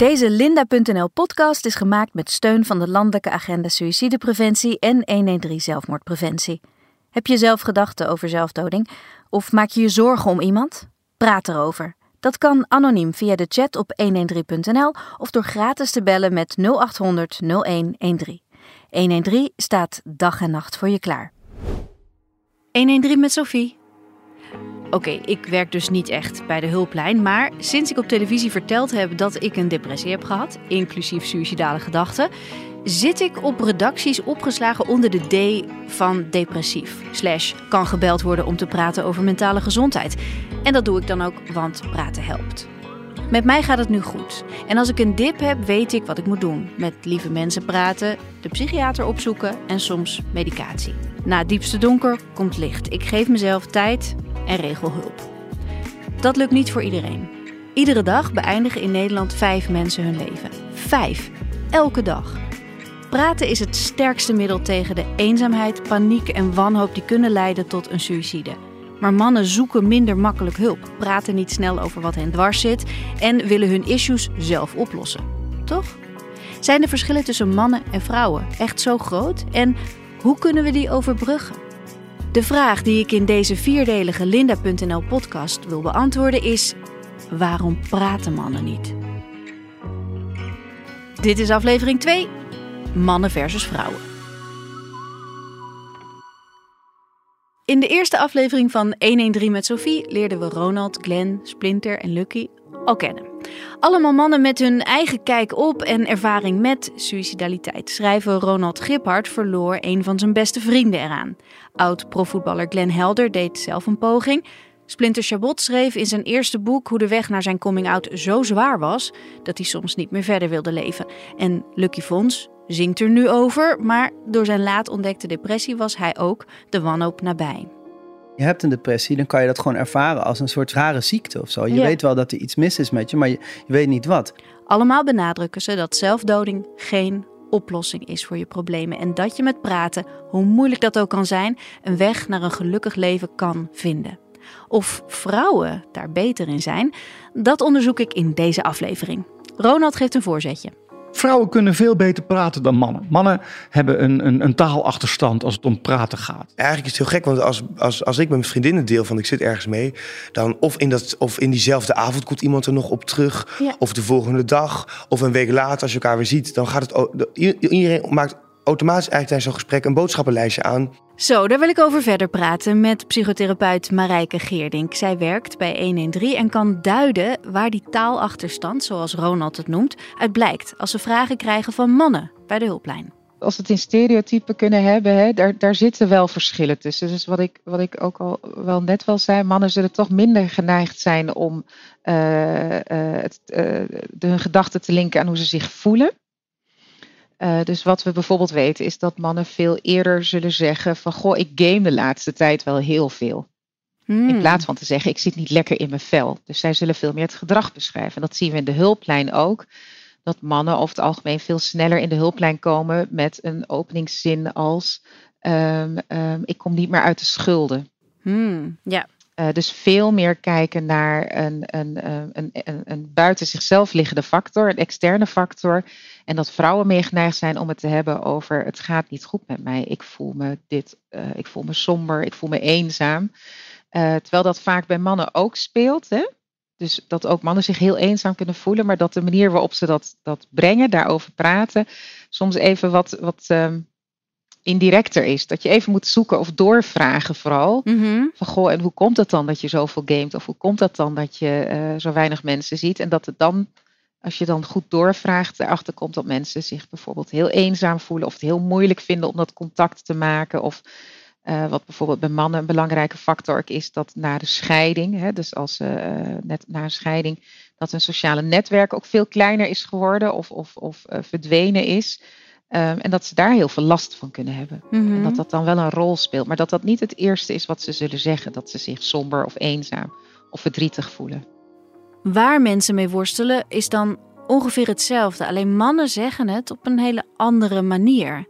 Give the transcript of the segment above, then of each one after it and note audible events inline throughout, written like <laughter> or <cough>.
Deze Linda.nl podcast is gemaakt met steun van de Landelijke Agenda Suïcidepreventie en 113 Zelfmoordpreventie. Heb je zelf gedachten over zelfdoding? Of maak je je zorgen om iemand? Praat erover. Dat kan anoniem via de chat op 113.nl of door gratis te bellen met 0800 0113. 113 staat dag en nacht voor je klaar. 113 met Sophie. Oké, ik werk dus niet echt bij de hulplijn, maar sinds ik op televisie verteld heb dat ik een depressie heb gehad, inclusief suïcidale gedachten, zit ik op redacties opgeslagen onder de D van depressief. Slash kan gebeld worden om te praten over mentale gezondheid. En dat doe ik dan ook, want praten helpt. Met mij gaat het nu goed. En als ik een dip heb, weet ik wat ik moet doen. Met lieve mensen praten, de psychiater opzoeken en soms medicatie. Na het diepste donker komt licht. Ik geef mezelf tijd en regel hulp. Dat lukt niet voor iedereen. Iedere dag beëindigen in Nederland vijf mensen hun leven. Vijf. Elke dag. Praten is het sterkste middel tegen de eenzaamheid, paniek en wanhoop die kunnen leiden tot een suïcide. Maar mannen zoeken minder makkelijk hulp, praten niet snel over wat hen dwars zit en willen hun issues zelf oplossen. Toch? Zijn de verschillen tussen mannen en vrouwen echt zo groot? En hoe kunnen we die overbruggen? De vraag die ik in deze vierdelige Linda.nl podcast wil beantwoorden is: waarom praten mannen niet? Dit is aflevering 2: Mannen versus vrouwen. In de eerste aflevering van 113 met Sophie leerden we Ronald, Glenn, Splinter en Lucky al kennen. Allemaal mannen met hun eigen kijk op en ervaring met suicidaliteit. Schrijver Ronald Giphart verloor een van zijn beste vrienden eraan. Oud-profvoetballer Glenn Helder deed zelf een poging. Splinter Chabot schreef in zijn eerste boek hoe de weg naar zijn coming-out zo zwaar was dat hij soms niet meer verder wilde leven. En Lucky Fons zingt er nu over, maar door zijn laat ontdekte depressie was hij ook de wanhoop nabij. Je hebt een depressie, dan kan je dat gewoon ervaren als een soort rare ziekte of zo. Je weet wel dat er iets mis is met je, maar je, je weet niet wat. Allemaal benadrukken ze dat zelfdoding geen oplossing is voor je problemen en dat je met praten, hoe moeilijk dat ook kan zijn, een weg naar een gelukkig leven kan vinden. Of vrouwen daar beter in zijn, dat onderzoek ik in deze aflevering. Ronald geeft een voorzetje. Vrouwen kunnen veel beter praten dan mannen. Mannen hebben een, een, een taalachterstand als het om praten gaat. Eigenlijk is het heel gek, want als, als, als ik met mijn vriendinnen deel van ik zit ergens mee, dan of in, dat, of in diezelfde avond komt iemand er nog op terug, of de volgende dag, of een week later als je elkaar weer ziet, dan gaat het. Iedereen maakt automatisch eigenlijk tijdens zo'n gesprek een boodschappenlijstje aan. Zo, daar wil ik over verder praten met psychotherapeut Marijke Geerdink. Zij werkt bij 113 en kan duiden waar die taalachterstand, zoals Ronald het noemt, uit blijkt als ze vragen krijgen van mannen bij de hulplijn. Als we het in stereotypen kunnen hebben, hè, daar, daar zitten wel verschillen tussen. Dus wat ik, wat ik ook al wel net wel zei, mannen zullen toch minder geneigd zijn om uh, uh, het, uh, de, hun gedachten te linken aan hoe ze zich voelen. Uh, dus wat we bijvoorbeeld weten is dat mannen veel eerder zullen zeggen van goh, ik game de laatste tijd wel heel veel. Hmm. In plaats van te zeggen ik zit niet lekker in mijn vel. Dus zij zullen veel meer het gedrag beschrijven. En dat zien we in de hulplijn ook. Dat mannen over het algemeen veel sneller in de hulplijn komen met een openingszin als um, um, ik kom niet meer uit de schulden. Hmm. Ja. Uh, dus veel meer kijken naar een, een, een, een, een buiten zichzelf liggende factor, een externe factor. En dat vrouwen meer geneigd zijn om het te hebben over het gaat niet goed met mij. Ik voel me dit, uh, ik voel me somber, ik voel me eenzaam. Terwijl dat vaak bij mannen ook speelt. Hè? Dus dat ook mannen zich heel eenzaam kunnen voelen, maar dat de manier waarop ze dat, dat brengen, daarover praten, soms even wat, wat um, indirecter is. Dat je even moet zoeken of doorvragen vooral. Mm-hmm. Van goh, en hoe komt het dan dat je zoveel gamet? Of hoe komt dat dan dat je uh, zo weinig mensen ziet? En dat het dan, als je dan goed doorvraagt, erachter komt dat mensen zich bijvoorbeeld heel eenzaam voelen. Of het heel moeilijk vinden om dat contact te maken. Of uh, wat bijvoorbeeld bij mannen een belangrijke factor is, dat na de scheiding, hè, dus als uh, net na een scheiding, dat een sociale netwerk ook veel kleiner is geworden of, of, of verdwenen is. Um, en dat ze daar heel veel last van kunnen hebben. Mm-hmm. En dat dat dan wel een rol speelt. Maar dat dat niet het eerste is wat ze zullen zeggen. Dat ze zich somber of eenzaam of verdrietig voelen. Waar mensen mee worstelen is dan ongeveer hetzelfde. Alleen mannen zeggen het op een hele andere manier.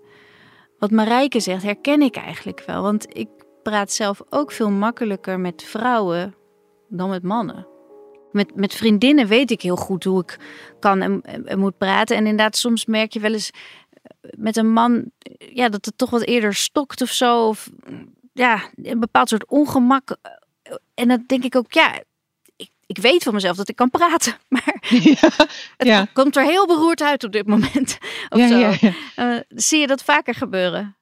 Wat Marijke zegt herken ik eigenlijk wel. Want ik praat zelf ook veel makkelijker met vrouwen dan met mannen. Met, met vriendinnen weet ik heel goed hoe ik kan en, en moet praten. En inderdaad, soms merk je wel eens met een man ja, dat het toch wat eerder stokt of zo. Of ja, een bepaald soort ongemak. En dan denk ik ook, ja, ik, ik weet van mezelf dat ik kan praten. <laughs> Maar <laughs> ja, het komt er heel beroerd uit op dit moment. <laughs> Of ja, zo. Uh, zie je dat vaker gebeuren?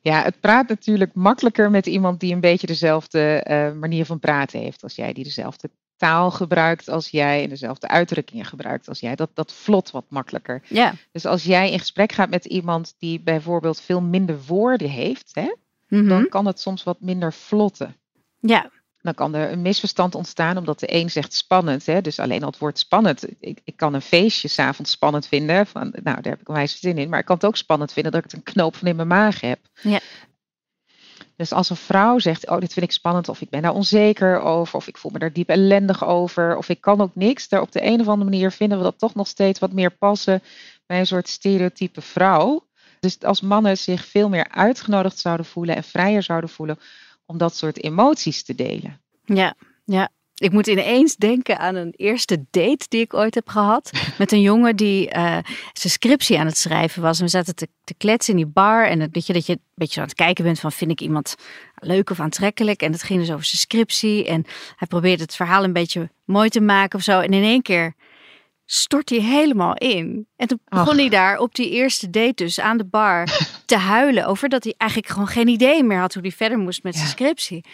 Ja, het praat natuurlijk makkelijker met iemand die een beetje dezelfde uh, manier van praten heeft als jij, die dezelfde taal gebruikt als jij en dezelfde uitdrukkingen gebruikt als jij. Dat, dat vlot wat makkelijker. Ja. Dus als jij in gesprek gaat met iemand die bijvoorbeeld veel minder woorden heeft, hè, dan mhm. kan het soms wat minder vlotten. Ja. Dan kan er een misverstand ontstaan omdat de een zegt spannend. Hè? Dus alleen al het woord spannend. Ik, ik kan een feestje s'avonds spannend vinden. Van, nou, daar heb ik een wijze zin in. Maar ik kan het ook spannend vinden dat ik een knoop van in mijn maag heb. Ja. Dus als een vrouw zegt, oh dit vind ik spannend, of ik ben daar onzeker over, of ik voel me daar diep ellendig over, of ik kan ook niks, daar op de een of andere manier vinden we dat toch nog steeds wat meer passen bij een soort stereotype vrouw. Dus als mannen zich veel meer uitgenodigd zouden voelen en vrijer zouden voelen om dat soort emoties te delen. Ja, ja. Ik moet ineens denken aan een eerste date die ik ooit heb gehad. <laughs> Met een jongen die uh, zijn scriptie aan het schrijven was. En we zaten te, te kletsen in die bar. En dat je, dat je een beetje aan het kijken bent van vind ik iemand leuk of aantrekkelijk. En het ging dus over zijn scriptie. En hij probeerde het verhaal een beetje mooi te maken of zo. En in één keer stort hij helemaal in. En toen begon hij daar op die eerste date dus aan de bar <laughs> te huilen over dat hij eigenlijk gewoon geen idee meer had hoe hij verder moest met zijn scriptie.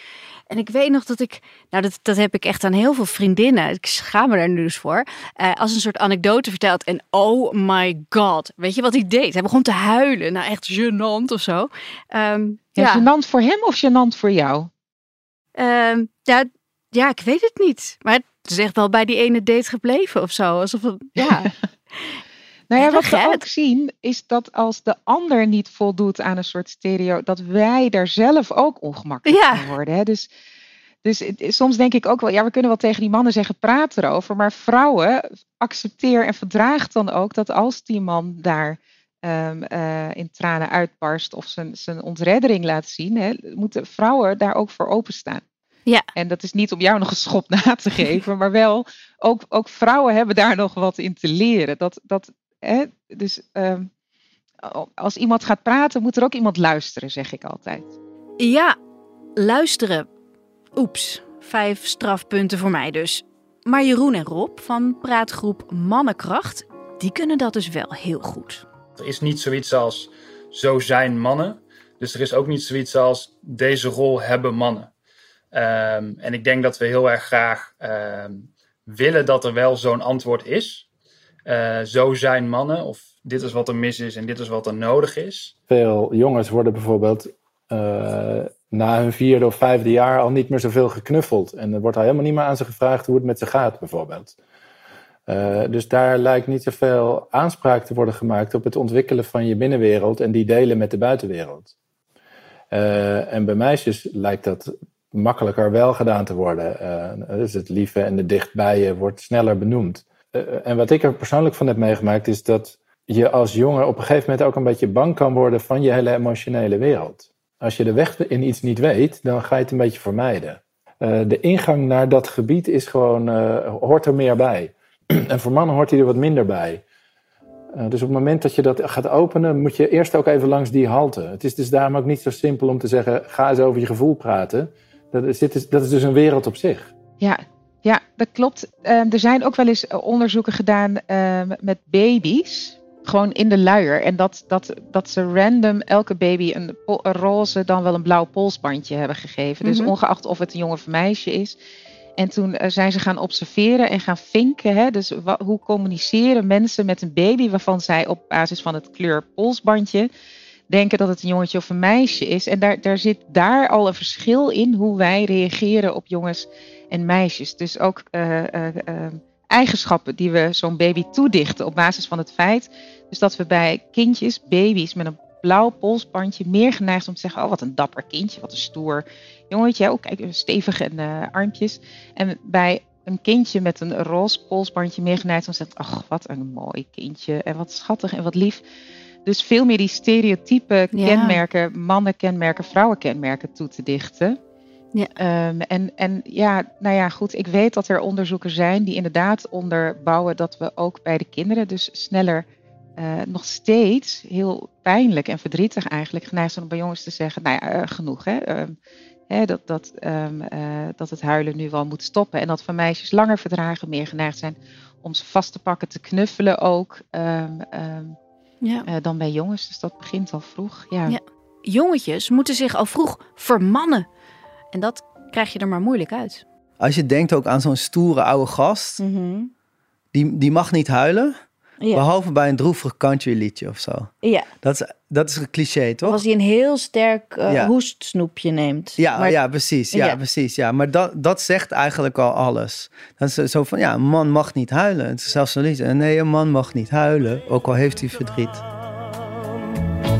En ik weet nog dat ik, nou dat, dat heb ik echt aan heel veel vriendinnen, ik schaam me daar nu dus voor, uh, als een soort anekdote verteld. En oh my god, weet je wat hij deed? Hij begon te huilen, nou echt gênant of zo. Um, ja, voor hem of gênant voor jou? Um, ja, ja, ik weet het niet. Maar het is echt wel bij die ene date gebleven of zo. Alsof het, ja. <laughs> nou ja, wat we ook zien is dat als de ander niet voldoet aan een soort stereo, dat wij daar zelf ook ongemakkelijk ja. van worden. Hè? Dus, dus soms denk ik ook wel, ja, we kunnen wel tegen die mannen zeggen, praat erover. Maar vrouwen, accepteer en verdraag dan ook dat als die man daar um, uh, in tranen uitbarst of zijn, zijn ontreddering laat zien, hè, moeten vrouwen daar ook voor openstaan. Ja. En dat is niet om jou nog een schop na te geven, <laughs> maar wel, ook, ook vrouwen hebben daar nog wat in te leren. Dat, dat, hè, dus uh, als iemand gaat praten, moet er ook iemand luisteren, zeg ik altijd. Ja, luisteren. Oeps, vijf strafpunten voor mij dus. Maar Jeroen en Rob van praatgroep Mannenkracht, die kunnen dat dus wel heel goed. Er is niet zoiets als zo zijn mannen. Dus er is ook niet zoiets als deze rol hebben mannen. Ehm, en ik denk dat we heel erg graag ehm, willen dat er wel zo'n antwoord is. Uh, zo zijn mannen, of dit is wat er mis is en dit is wat er nodig is. Veel jongens worden bijvoorbeeld uh, na hun vierde of vijfde jaar al niet meer zoveel geknuffeld. En er wordt al helemaal niet meer aan ze gevraagd hoe het met ze gaat, bijvoorbeeld. Uh, dus daar lijkt niet zoveel aanspraak te worden gemaakt op het ontwikkelen van je binnenwereld en die delen met de buitenwereld. en bij meisjes lijkt dat makkelijker wel gedaan te worden. Dus het lieve en de dichtbijen wordt sneller benoemd. Uh, en wat ik er persoonlijk van heb meegemaakt is dat je als jongen op een gegeven moment ook een beetje bang kan worden van je hele emotionele wereld. Als je de weg in iets niet weet, dan ga je het een beetje vermijden. Uh, de ingang naar dat gebied is gewoon, hoort er meer bij. <clears throat> en voor mannen hoort hij er wat minder bij. dus op het moment dat je dat gaat openen, moet je eerst ook even langs die halte. Het is dus daarom ook niet zo simpel om te zeggen: ga eens over je gevoel praten. Dat is, dat is dus een wereld op zich. Ja, ja dat klopt. Ehm, er zijn ook wel eens eh, onderzoeken gedaan ehm, met baby's. Gewoon in de luier. En dat, dat, dat ze random elke baby een, een roze, dan wel een blauw polsbandje hebben gegeven. Dus mhm. ongeacht of het een jongen of een meisje is. En toen eh, zijn ze gaan observeren en gaan vinken. Hè? Dus hoe communiceren mensen met een baby waarvan zij op basis van het kleur polsbandje denken dat het een jongetje of een meisje is. En daar, daar zit daar al een verschil in hoe wij reageren op jongens en meisjes. Dus ook uh, uh, uh, eigenschappen die we zo'n baby toedichten op basis van het feit. Dus dat we bij kindjes, baby's met een blauw polsbandje meer geneigd om te zeggen: Oh, wat een dapper kindje, wat een stoer jongetje. Oh, kijk, stevig en armpjes. En bij een kindje met een roze polsbandje meer geneigd om te zeggen: Ach, wat een mooi kindje en wat schattig en wat lief. Dus veel meer die stereotype kenmerken, mannen kenmerken, vrouwen kenmerken toe te dichten. Ja. Ehm, en, en ja, nou ja, goed, ik weet dat er onderzoeken zijn die inderdaad onderbouwen dat we ook bij de kinderen dus sneller uh, nog steeds heel pijnlijk en verdrietig eigenlijk geneigd zijn om bij jongens te zeggen, nou ja, uh, genoeg hè. Ehm, hè dat, dat, um, uh, dat het huilen nu wel moet stoppen. En dat van meisjes langer verdragen, meer geneigd zijn om ze vast te pakken, te knuffelen ook, um, ja. dan bij jongens. Dus dat begint al vroeg. Ja. ja. Jongetjes moeten zich al vroeg vermannen. En dat krijg je er maar moeilijk uit. Als je denkt ook aan zo'n stoere oude gast, mm -hmm. die, die mag niet huilen. Ja. Behalve bij een droevig country liedje of zo. Ja. Dat is, dat is een cliché, toch? Als hij een heel sterk uh, ja. hoestsnoepje neemt. Ja, maar, ja precies. Ja, ja, precies. Ja. Maar dat, dat zegt eigenlijk al alles. Dat is zo van, ja, een man mag niet huilen. Het is zelfs een liedje. Nee, een man mag niet huilen, ook al heeft hij verdriet.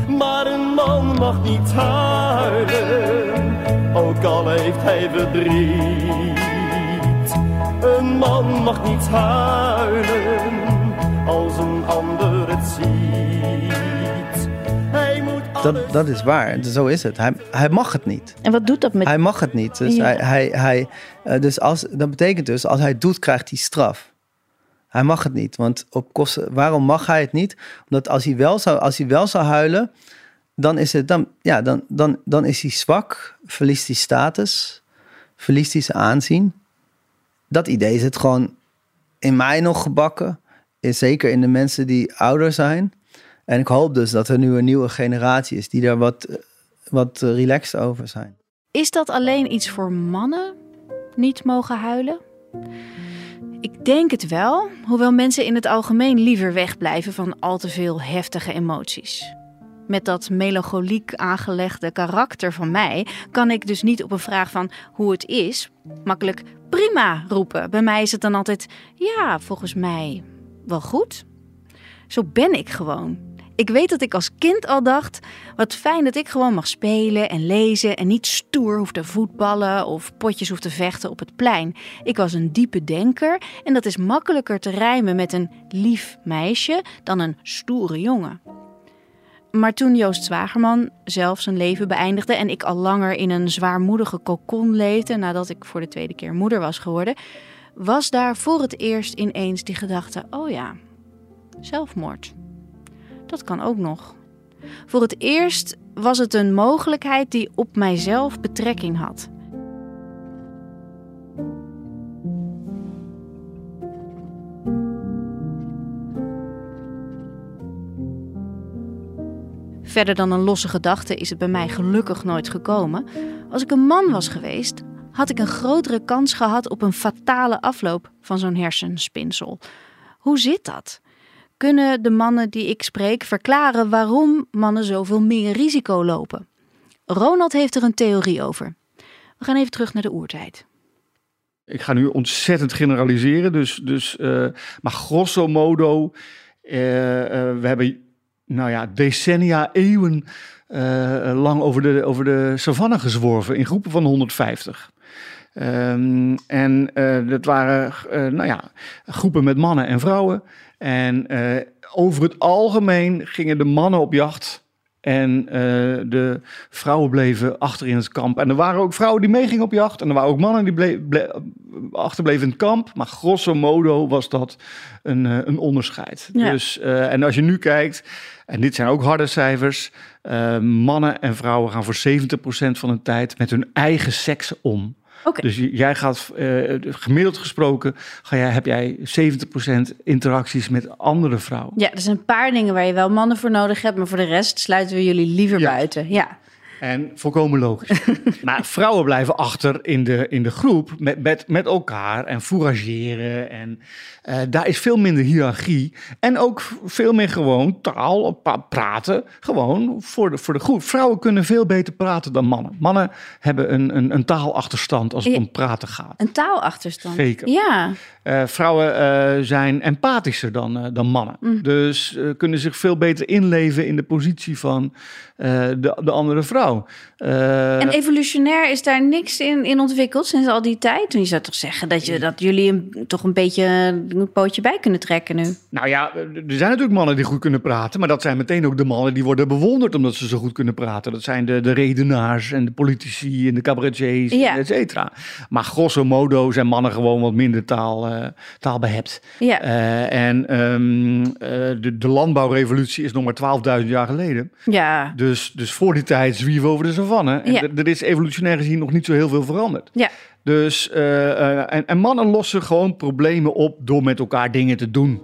Maar een man mag niet huilen, ook al heeft hij verdriet. Een man mag niet huilen dat, dat is waar, zo is het. Hij, hij mag het niet. En wat doet dat met... Hij mag het niet. Dus, ja. hij, hij, hij, uh, dus als, dat betekent dus, als hij doet, krijgt hij straf. Hij mag het niet, want op kosten, waarom mag hij het niet? Omdat als hij wel zou, als hij wel zou huilen, dan is, het, dan, ja, dan, dan, dan is hij zwak, verliest hij status, verliest hij zijn aanzien. Dat idee zit gewoon in mij nog gebakken zeker in de mensen die ouder zijn. En ik hoop dus dat er nu een nieuwe generatie is die daar wat, wat relaxed over zijn. Is dat alleen iets voor mannen? Niet mogen huilen? Ik denk het wel, hoewel mensen in het algemeen liever wegblijven van al te veel heftige emoties. Met dat melancholiek aangelegde karakter van mij kan ik dus niet op een vraag van hoe het is makkelijk prima roepen. Bij mij is het dan altijd ja, volgens mij wel goed. Zo ben ik gewoon. Ik weet dat ik als kind al dacht: wat fijn dat ik gewoon mag spelen en lezen en niet stoer hoef te voetballen of potjes hoef te vechten op het plein. Ik was een diepe denker en dat is makkelijker te rijmen met een lief meisje dan een stoere jongen. Maar toen Joost Zwagerman zelf zijn leven beëindigde en ik al langer in een zwaarmoedige kokon leefde nadat ik voor de tweede keer moeder was geworden, was daar voor het eerst ineens die gedachte: oh ja, zelfmoord. Dat kan ook nog. Voor het eerst was het een mogelijkheid die op mijzelf betrekking had. Verder dan een losse gedachte is het bij mij gelukkig nooit gekomen. Als ik een man was geweest, had ik een grotere kans gehad op een fatale afloop van zo'n hersenspinsel. Hoe zit dat? Kunnen de mannen die ik spreek verklaren waarom mannen zoveel meer risico lopen? Ronald heeft er een theorie over. We gaan even terug naar de oertijd. Ik ga nu ontzettend generaliseren, dus, dus, uh, maar grosso modo, uh, uh, we hebben nou ja, decennia, eeuwen lang over de, over de savanne gezworven in groepen van 150. Um, en dat waren nou ja, groepen met mannen en vrouwen. En uh, over het algemeen gingen de mannen op jacht. En de vrouwen bleven achter in het kamp. En er waren ook vrouwen die meegingen op jacht. En er waren ook mannen die ble ble achterbleven in het kamp. Maar grosso modo was dat een, een onderscheid. Ja. Dus, en als je nu kijkt, en dit zijn ook harde cijfers. mannen en vrouwen gaan voor 70% van de tijd met hun eigen seks om. Okay. Dus jij gaat, uh, gemiddeld gesproken, ga jij, heb jij 70% interacties met andere vrouwen. Ja, er zijn een paar dingen waar je wel mannen voor nodig hebt, maar voor de rest sluiten we jullie liever ja. buiten. Ja. En volkomen logisch. <laughs> maar vrouwen blijven achter in de, in de groep met, met, met elkaar en fourageren. En uh, daar is veel minder hiërarchie. En ook veel meer gewoon taal, praten. Gewoon voor de, voor de groep. Vrouwen kunnen veel beter praten dan mannen. Mannen hebben een, een, een taalachterstand als het om praten gaat. Een taalachterstand? Zeker. Ja. Uh, vrouwen uh, zijn empathischer dan, dan mannen. Mm. Dus kunnen zich veel beter inleven in de positie van de, de andere vrouw. Vrouw. Uh, en evolutionair is daar niks in, in ontwikkeld sinds al die tijd? Je zou toch zeggen dat, je, dat jullie een, toch een beetje een pootje bij kunnen trekken nu? Nou ja, er zijn natuurlijk mannen die goed kunnen praten, maar dat zijn meteen ook de mannen die worden bewonderd omdat ze zo goed kunnen praten. Dat zijn de, de redenaars en de politici en de cabaretiers, ja. et cetera. Maar grosso modo zijn mannen gewoon wat minder taal, uh, taalbehept. Ja. Uh, en um, de, de landbouwrevolutie is nog maar 12.000 jaar geleden. Ja. Dus, dus voor die tijd over de savanne. En ja. er is evolutionair gezien nog niet zo heel veel veranderd. Ja. Dus, uh, en, en mannen lossen gewoon problemen op door met elkaar dingen te doen.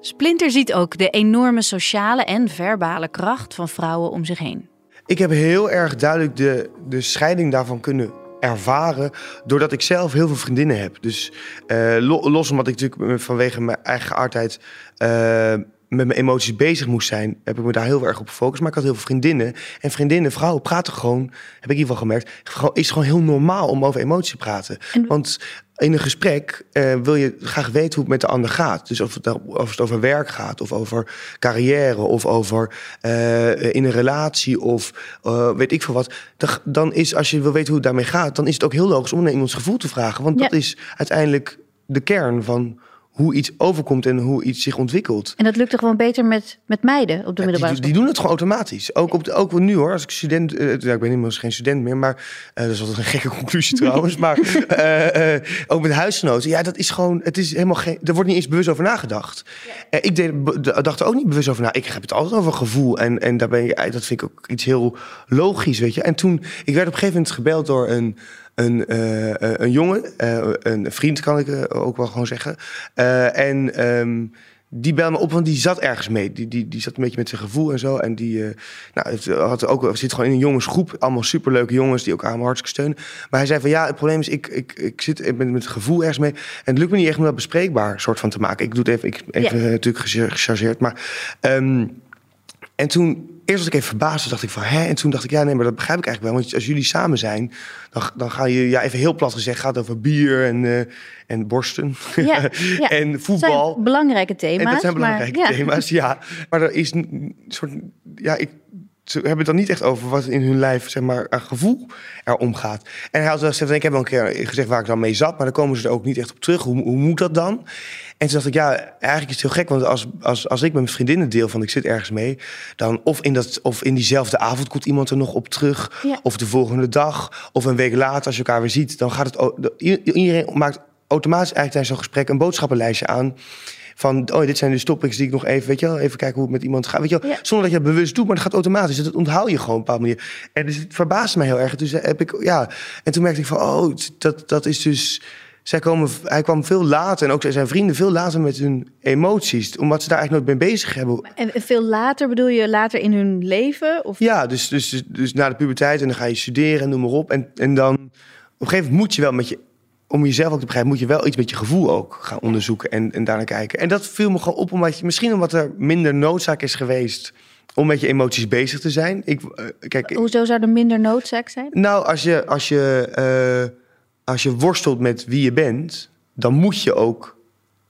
Splinter ziet ook de enorme sociale en verbale kracht van vrouwen om zich heen. Ik heb heel erg duidelijk de, de scheiding daarvan kunnen ervaren doordat ik zelf heel veel vriendinnen heb. Dus uh, los omdat ik natuurlijk vanwege mijn eigen geaardheid uh, met mijn emoties bezig moest zijn, heb ik me daar heel erg op gefocust. Maar ik had heel veel vriendinnen. En vriendinnen, vrouwen praten gewoon, heb ik in ieder geval gemerkt, is gewoon heel normaal om over emoties te praten. Want in een gesprek uh, wil je graag weten hoe het met de ander gaat. Dus of het, of het over werk gaat, of over carrière, of over uh, in een relatie, of uh, weet ik veel wat. Dan is, als je wil weten hoe het daarmee gaat, dan is het ook heel logisch om naar iemands gevoel te vragen. Want ja. dat is uiteindelijk de kern van hoe iets overkomt en hoe iets zich ontwikkelt. En dat lukt er gewoon beter met, met meiden op de ja, middelbare die, die, doen het gewoon automatisch. Ook, op de, ook nu hoor, als ik student... Uh, ja, ik ben inmiddels geen student meer, maar... Uh, dat is altijd een gekke <laughs> conclusie trouwens. maar uh, <laughs> ook met huisgenoten. Ja, dat is gewoon... Het is helemaal geen... Er wordt niet eens bewust over nagedacht. Ja. ik deed, dacht er ook niet bewust over na. Ik heb het altijd over gevoel. En, en daar ben je, dat vind ik ook iets heel logisch, weet je. En toen... Ik werd op een gegeven moment gebeld door een een, uh, een jongen, uh, een vriend kan ik ook wel gewoon zeggen. en um, die belde me op, want die zat ergens mee. Die, die, die zat een beetje met zijn gevoel en zo. En die nou, had ook, zit gewoon in een jongensgroep. Allemaal superleuke jongens die elkaar hartstikke steunen. Maar hij zei van ja, het probleem is, ik, ik, ik zit ik ben met het gevoel ergens mee. En het lukt me niet echt om dat bespreekbaar soort van te maken. Ik doe het even, ik, even natuurlijk gechargeerd. Maar um, en toen eerst was ik even verbaasd. Toen dacht ik van, hè? En toen dacht ik, ja, nee, maar dat begrijp ik eigenlijk wel. Want als jullie samen zijn, dan, dan ga je, ja, even heel plat gezegd, gaat over bier en, uh, en borsten. Ja, <laughs> ja. en voetbal. Dat zijn belangrijke thema's. En dat zijn belangrijke maar, thema's, ja. Maar er is een soort, ja, ik, ze hebben het dan niet echt over wat in hun lijf, zeg maar, een gevoel er omgaat. En hij had wel gezegd, ik heb wel een keer gezegd waar ik dan mee zat, maar dan komen ze er ook niet echt op terug. Hoe, hoe moet dat dan? En toen dacht ik, ja, eigenlijk is het heel gek. Want als, als, als ik met mijn vriendinnen deel van ik zit ergens mee... dan of in, dat, of in diezelfde avond komt iemand er nog op terug... Ja. of de volgende dag, of een week later als je elkaar weer ziet... dan gaat het... Iedereen maakt automatisch eigenlijk tijdens zo'n gesprek... een boodschappenlijstje aan van, oh, dit zijn de topics die ik nog even, weet je wel, even kijken hoe het met iemand gaat. Weet je wel, Ja. zonder dat je het bewust doet, maar dat gaat automatisch. Dat onthoud je gewoon op een bepaalde manier. En dus het verbaasde mij heel erg. Dus heb ik, ja, en toen merkte ik van, oh, dat, dat is dus. Zij komen, hij kwam veel later en ook zijn vrienden veel later met hun emoties, omdat ze daar eigenlijk nooit mee bezig hebben. En veel later bedoel je later in hun leven? Of? Ja, dus, dus, dus, dus na de puberteit en dan ga je studeren en noem maar op. En, en dan op een gegeven moment moet je wel met je om jezelf ook te begrijpen, moet je wel iets met je gevoel ook gaan onderzoeken en, en daarnaar kijken. En dat viel me gewoon op, omdat je, misschien omdat er minder noodzaak is geweest om met je emoties bezig te zijn. Ik, uh, kijk, Hoezo zou er minder noodzaak zijn? Nou, als je, als, je, uh, als je worstelt met wie je bent, dan moet je ook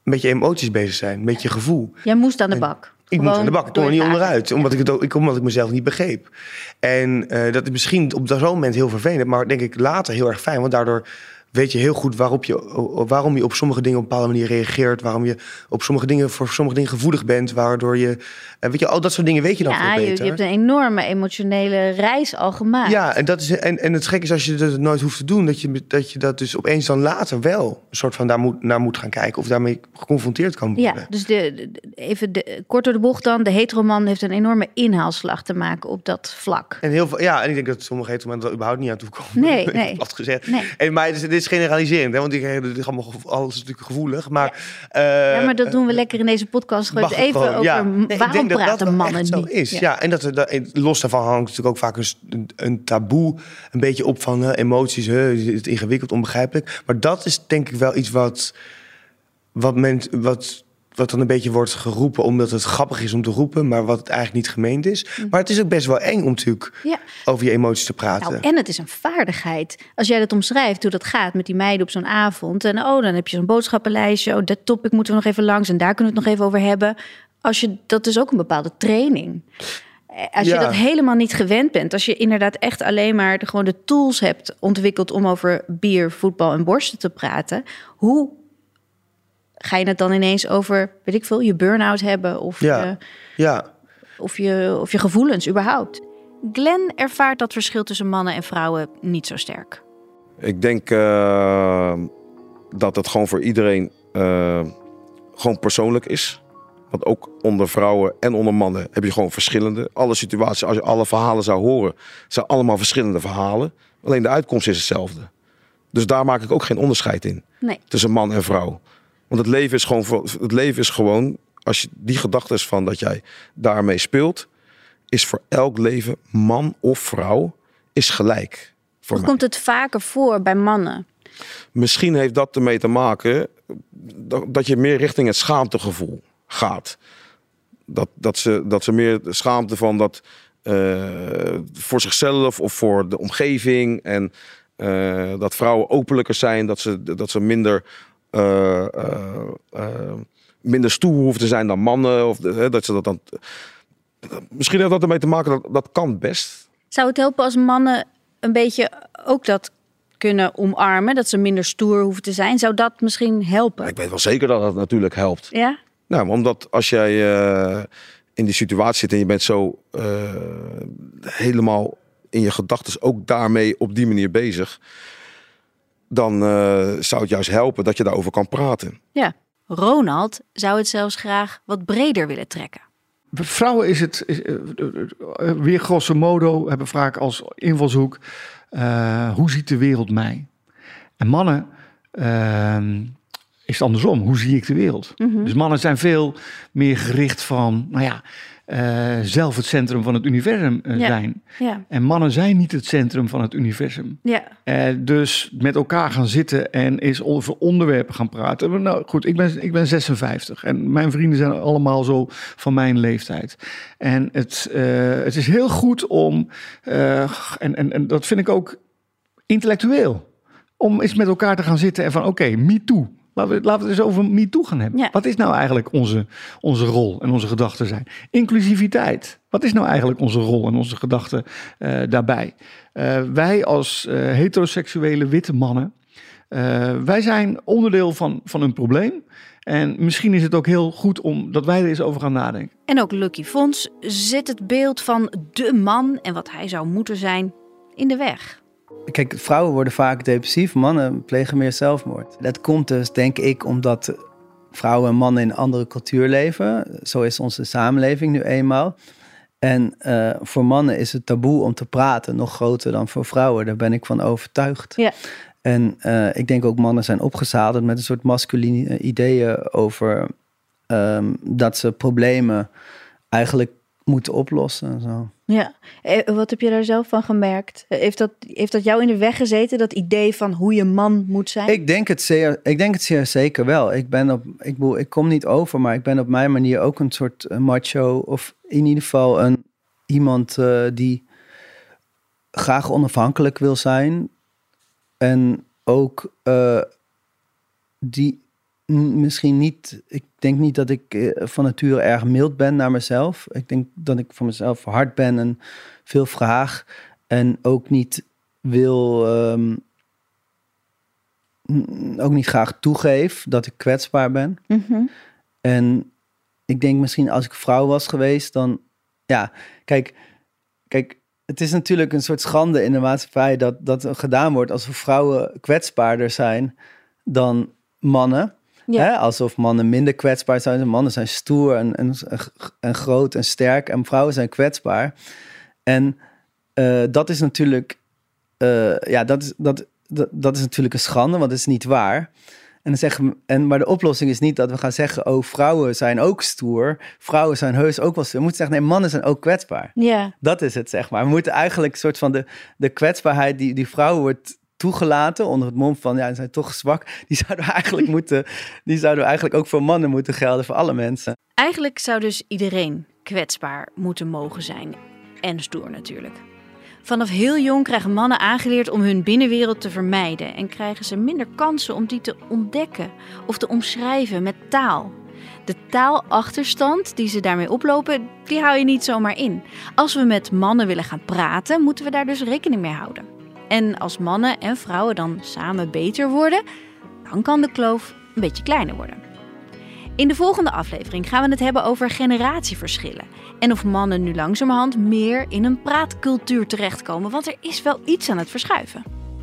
met je emoties bezig zijn, met je gevoel. Jij moest aan de bak. Ik moest aan de bak, ik kon er niet onderuit, omdat ik, het ook, ik, omdat ik mezelf niet begreep. En uh, dat is misschien op zo'n moment heel vervelend, maar denk ik later heel erg fijn, want daardoor weet je heel goed waarop je, waarom je op sommige dingen op een bepaalde manier reageert. Waarom je op sommige dingen voor sommige dingen gevoelig bent. Waardoor je. Weet je, al dat soort dingen weet je dan ja, veel je, beter. je hebt een enorme emotionele reis al gemaakt. Ja, en, dat is, en, en het gek is als je dat nooit hoeft te doen, dat je dat, je dat dus opeens dan later wel een soort van daar moet, naar moet gaan kijken. Of daarmee geconfronteerd kan worden. Ja, dus de, de- even de, kort door de bocht dan. De heteroman heeft een enorme inhaalslag te maken op dat vlak. En heel veel, ja, en ik denk dat sommige heteromannen er überhaupt niet aan toe komen. Nee, <laughs> nee. Gezegd. Nee. En, maar dit is, dit is generaliserend, hè, want ik, dit allemaal alles is natuurlijk gevoelig. Maar, eh, ja, maar dat doen we lekker in deze podcast. Gewoon even gewoon, over ja. Nee, ik waarom dat dat praten wel mannen echt zo niet. is. Ja. en dat, er- dat, los daarvan hangt natuurlijk ook vaak een, een, taboe een beetje op van eh, emoties. Is het ingewikkeld, onbegrijpelijk. Maar dat is denk ik wel iets wat, wat, men, wat, wat dan een beetje wordt geroepen omdat het grappig is om te roepen, maar wat het eigenlijk niet gemeend is. Maar het is ook best wel eng om natuurlijk Mm. Ja. over je emoties te praten. Nou, en het is een vaardigheid. Als jij dat omschrijft, hoe dat gaat met die meiden op zo'n avond. En oh, dan heb je zo'n boodschappenlijstje. Oh, dat topic moeten we nog even langs. En daar kunnen we het nog even over hebben. Als je, dat is ook een bepaalde training. Als je dat helemaal niet gewend bent, als je inderdaad echt alleen maar de, gewoon de tools hebt ontwikkeld om over bier, voetbal en borsten te praten, hoe ga je het dan ineens over, weet ik veel, je burn-out hebben of, Ja. je, Ja, of, je, of je gevoelens überhaupt? Glenn ervaart dat verschil tussen mannen en vrouwen niet zo sterk. Ik denk eh, dat het gewoon voor iedereen eh, gewoon persoonlijk is. Want ook onder vrouwen en onder mannen heb je gewoon verschillende. Alle situaties, als je alle verhalen zou horen, zijn allemaal verschillende verhalen. Alleen de uitkomst is hetzelfde. Dus daar maak ik ook geen onderscheid in Nee. tussen man en vrouw. Want het leven is gewoon, het leven is gewoon als je die gedachte is van dat jij daarmee speelt, is voor elk leven, man of vrouw, is gelijk. Voor mij. komt het vaker voor bij mannen? Misschien heeft dat ermee te maken dat, je meer richting het schaamtegevoel gaat. Dat, dat, ze, dat ze meer schaamte van dat eh, voor zichzelf of voor de omgeving. En eh, dat vrouwen openlijker zijn, dat ze, dat ze minder, eh, eh, eh, minder stoer hoeven te zijn dan mannen. Of de- dat ze dat dan. Misschien heeft dat ermee te maken, dat, dat kan best. Zou het helpen als mannen een beetje ook dat kunnen omarmen, dat ze minder stoer hoeven te zijn? Zou dat misschien helpen? Ik weet wel zeker dat dat natuurlijk helpt. Ja? Nou, omdat als jij in die situatie zit en je bent zo helemaal in je gedachten ook daarmee op die manier bezig, dan eh, zou het juist helpen dat je daarover kan praten. Ja. Ronald zou het zelfs graag wat breder willen trekken. Bij Vrouwen is het is, eh, eh, weer grosso modo hebben vaak als invalshoek: eh, hoe ziet de wereld mij? En mannen ehm, is het andersom. Hoe zie ik de wereld? Dus mannen zijn veel meer gericht van, nou ja, eh, zelf het centrum van het universum eh, Ja. zijn. Ja. En mannen zijn niet het centrum van het universum. Ja. Eh, dus met elkaar gaan zitten en eens over onderwerpen gaan praten. Nou goed, ik ben, ik ben 56 en mijn vrienden zijn allemaal zo van mijn leeftijd. En het, het is heel goed om, en, en, en dat vind ik ook intellectueel, om eens met elkaar te gaan zitten en van oké, me too. Laten we, laten we het eens over me too gaan hebben. Ja. Wat is nou eigenlijk onze, onze rol en onze gedachten zijn? Inclusiviteit. Wat is nou eigenlijk onze rol en onze gedachten eh, daarbij? Eh, wij als eh, heteroseksuele witte mannen, wij zijn onderdeel van, van een probleem. En misschien is het ook heel goed om dat wij er eens over gaan nadenken. En ook Lucky Fons zit het beeld van de man en wat hij zou moeten zijn in de weg. Kijk, vrouwen worden vaak depressief, mannen plegen meer zelfmoord. Dat komt dus, denk ik, omdat vrouwen en mannen in een andere cultuur leven. Zo is onze samenleving nu eenmaal. En eh, voor mannen is het taboe om te praten nog groter dan voor vrouwen. Daar ben ik van overtuigd. Ja. En eh, ik denk ook mannen zijn opgezadeld met een soort masculine ideeën over ehm, dat ze problemen eigenlijk moeten oplossen. En zo. Ja, Eh, wat heb je daar zelf van gemerkt? Eh, Heeft dat, heeft dat jou in de weg gezeten, dat idee van hoe je man moet zijn? Ik denk het zeer, ik denk het zeer zeker wel. Ik ben op, ik, bedoel, ik kom niet over, maar ik ben op mijn manier ook een soort eh, macho. Of in ieder geval een, iemand die graag onafhankelijk wil zijn. En ook die misschien niet. Ik denk niet dat ik eh, van nature erg mild ben naar mezelf. Ik denk dat ik voor mezelf hard ben en veel vraag. En ook niet wil. ehm, ook niet graag toegeef dat ik kwetsbaar ben. Mhm. En ik denk misschien als ik vrouw was geweest, dan. Ja, kijk, kijk, het is natuurlijk een soort schande in de maatschappij dat dat gedaan wordt alsof vrouwen kwetsbaarder zijn dan mannen. Ja. Hè? Alsof mannen minder kwetsbaar zijn. Mannen zijn stoer en, en, en groot en sterk. En vrouwen zijn kwetsbaar. En eh, dat is natuurlijk. eh, ja, dat is, dat, dat, dat is natuurlijk een schande, want het is niet waar. En dan zeggen en, maar de oplossing is niet dat we gaan zeggen: oh, vrouwen zijn ook stoer. Vrouwen zijn heus ook wel stoer. We moeten zeggen: nee, mannen zijn ook kwetsbaar. Ja, Dat is het, zeg maar. We moeten eigenlijk een soort van de, de kwetsbaarheid die, die vrouwen wordt toegelaten onder het mom van ja, ze zijn toch zwak. Die zouden we eigenlijk <laughs> moeten, die zouden we eigenlijk ook voor mannen moeten gelden, voor alle mensen. eigenlijk zou dus iedereen kwetsbaar moeten mogen zijn. En stoer natuurlijk. Vanaf heel jong krijgen mannen aangeleerd om hun binnenwereld te vermijden en krijgen ze minder kansen om die te ontdekken of te omschrijven met taal. De taalachterstand die ze daarmee oplopen, die hou je niet zomaar in. Als we met mannen willen gaan praten, moeten we daar dus rekening mee houden. En als mannen en vrouwen dan samen beter worden, dan kan de kloof een beetje kleiner worden. In de volgende aflevering gaan we het hebben over generatieverschillen. En of mannen nu langzamerhand meer in een praatcultuur terechtkomen, want er is wel iets aan het verschuiven.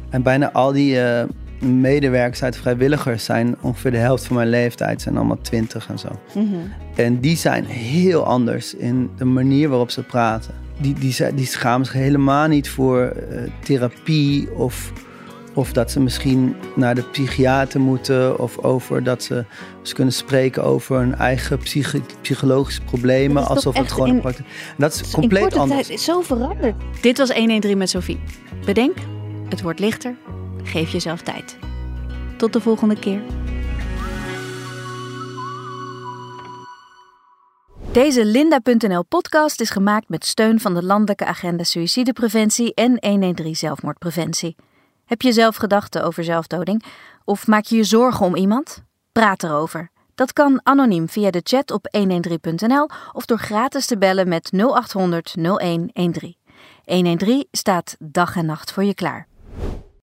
En bijna al die uh, medewerkers uit vrijwilligers zijn ongeveer de helft van mijn leeftijd, zijn allemaal twintig en zo. Mm -hmm. En die zijn heel anders in de manier waarop ze praten. Die, die, die schamen zich helemaal niet voor uh, therapie of of dat ze misschien naar de psychiater moeten. Of over dat ze, ze kunnen spreken over hun eigen psych psychologische problemen. Alsof het gewoon. In, dat is compleet in anders. Tijd is zo veranderd. Dit was 113 met Sophie. Bedenk, het wordt lichter. Geef jezelf tijd. Tot de volgende keer. Deze Linda.nl podcast is gemaakt met steun van de Landelijke Agenda Suïcidepreventie en 113 Zelfmoordpreventie. Heb je zelf gedachten over zelfdoding? Of maak je je zorgen om iemand? Praat erover. Dat kan anoniem via de chat op 113.nl of door gratis te bellen met 0800 0113. 113 staat dag en nacht voor je klaar.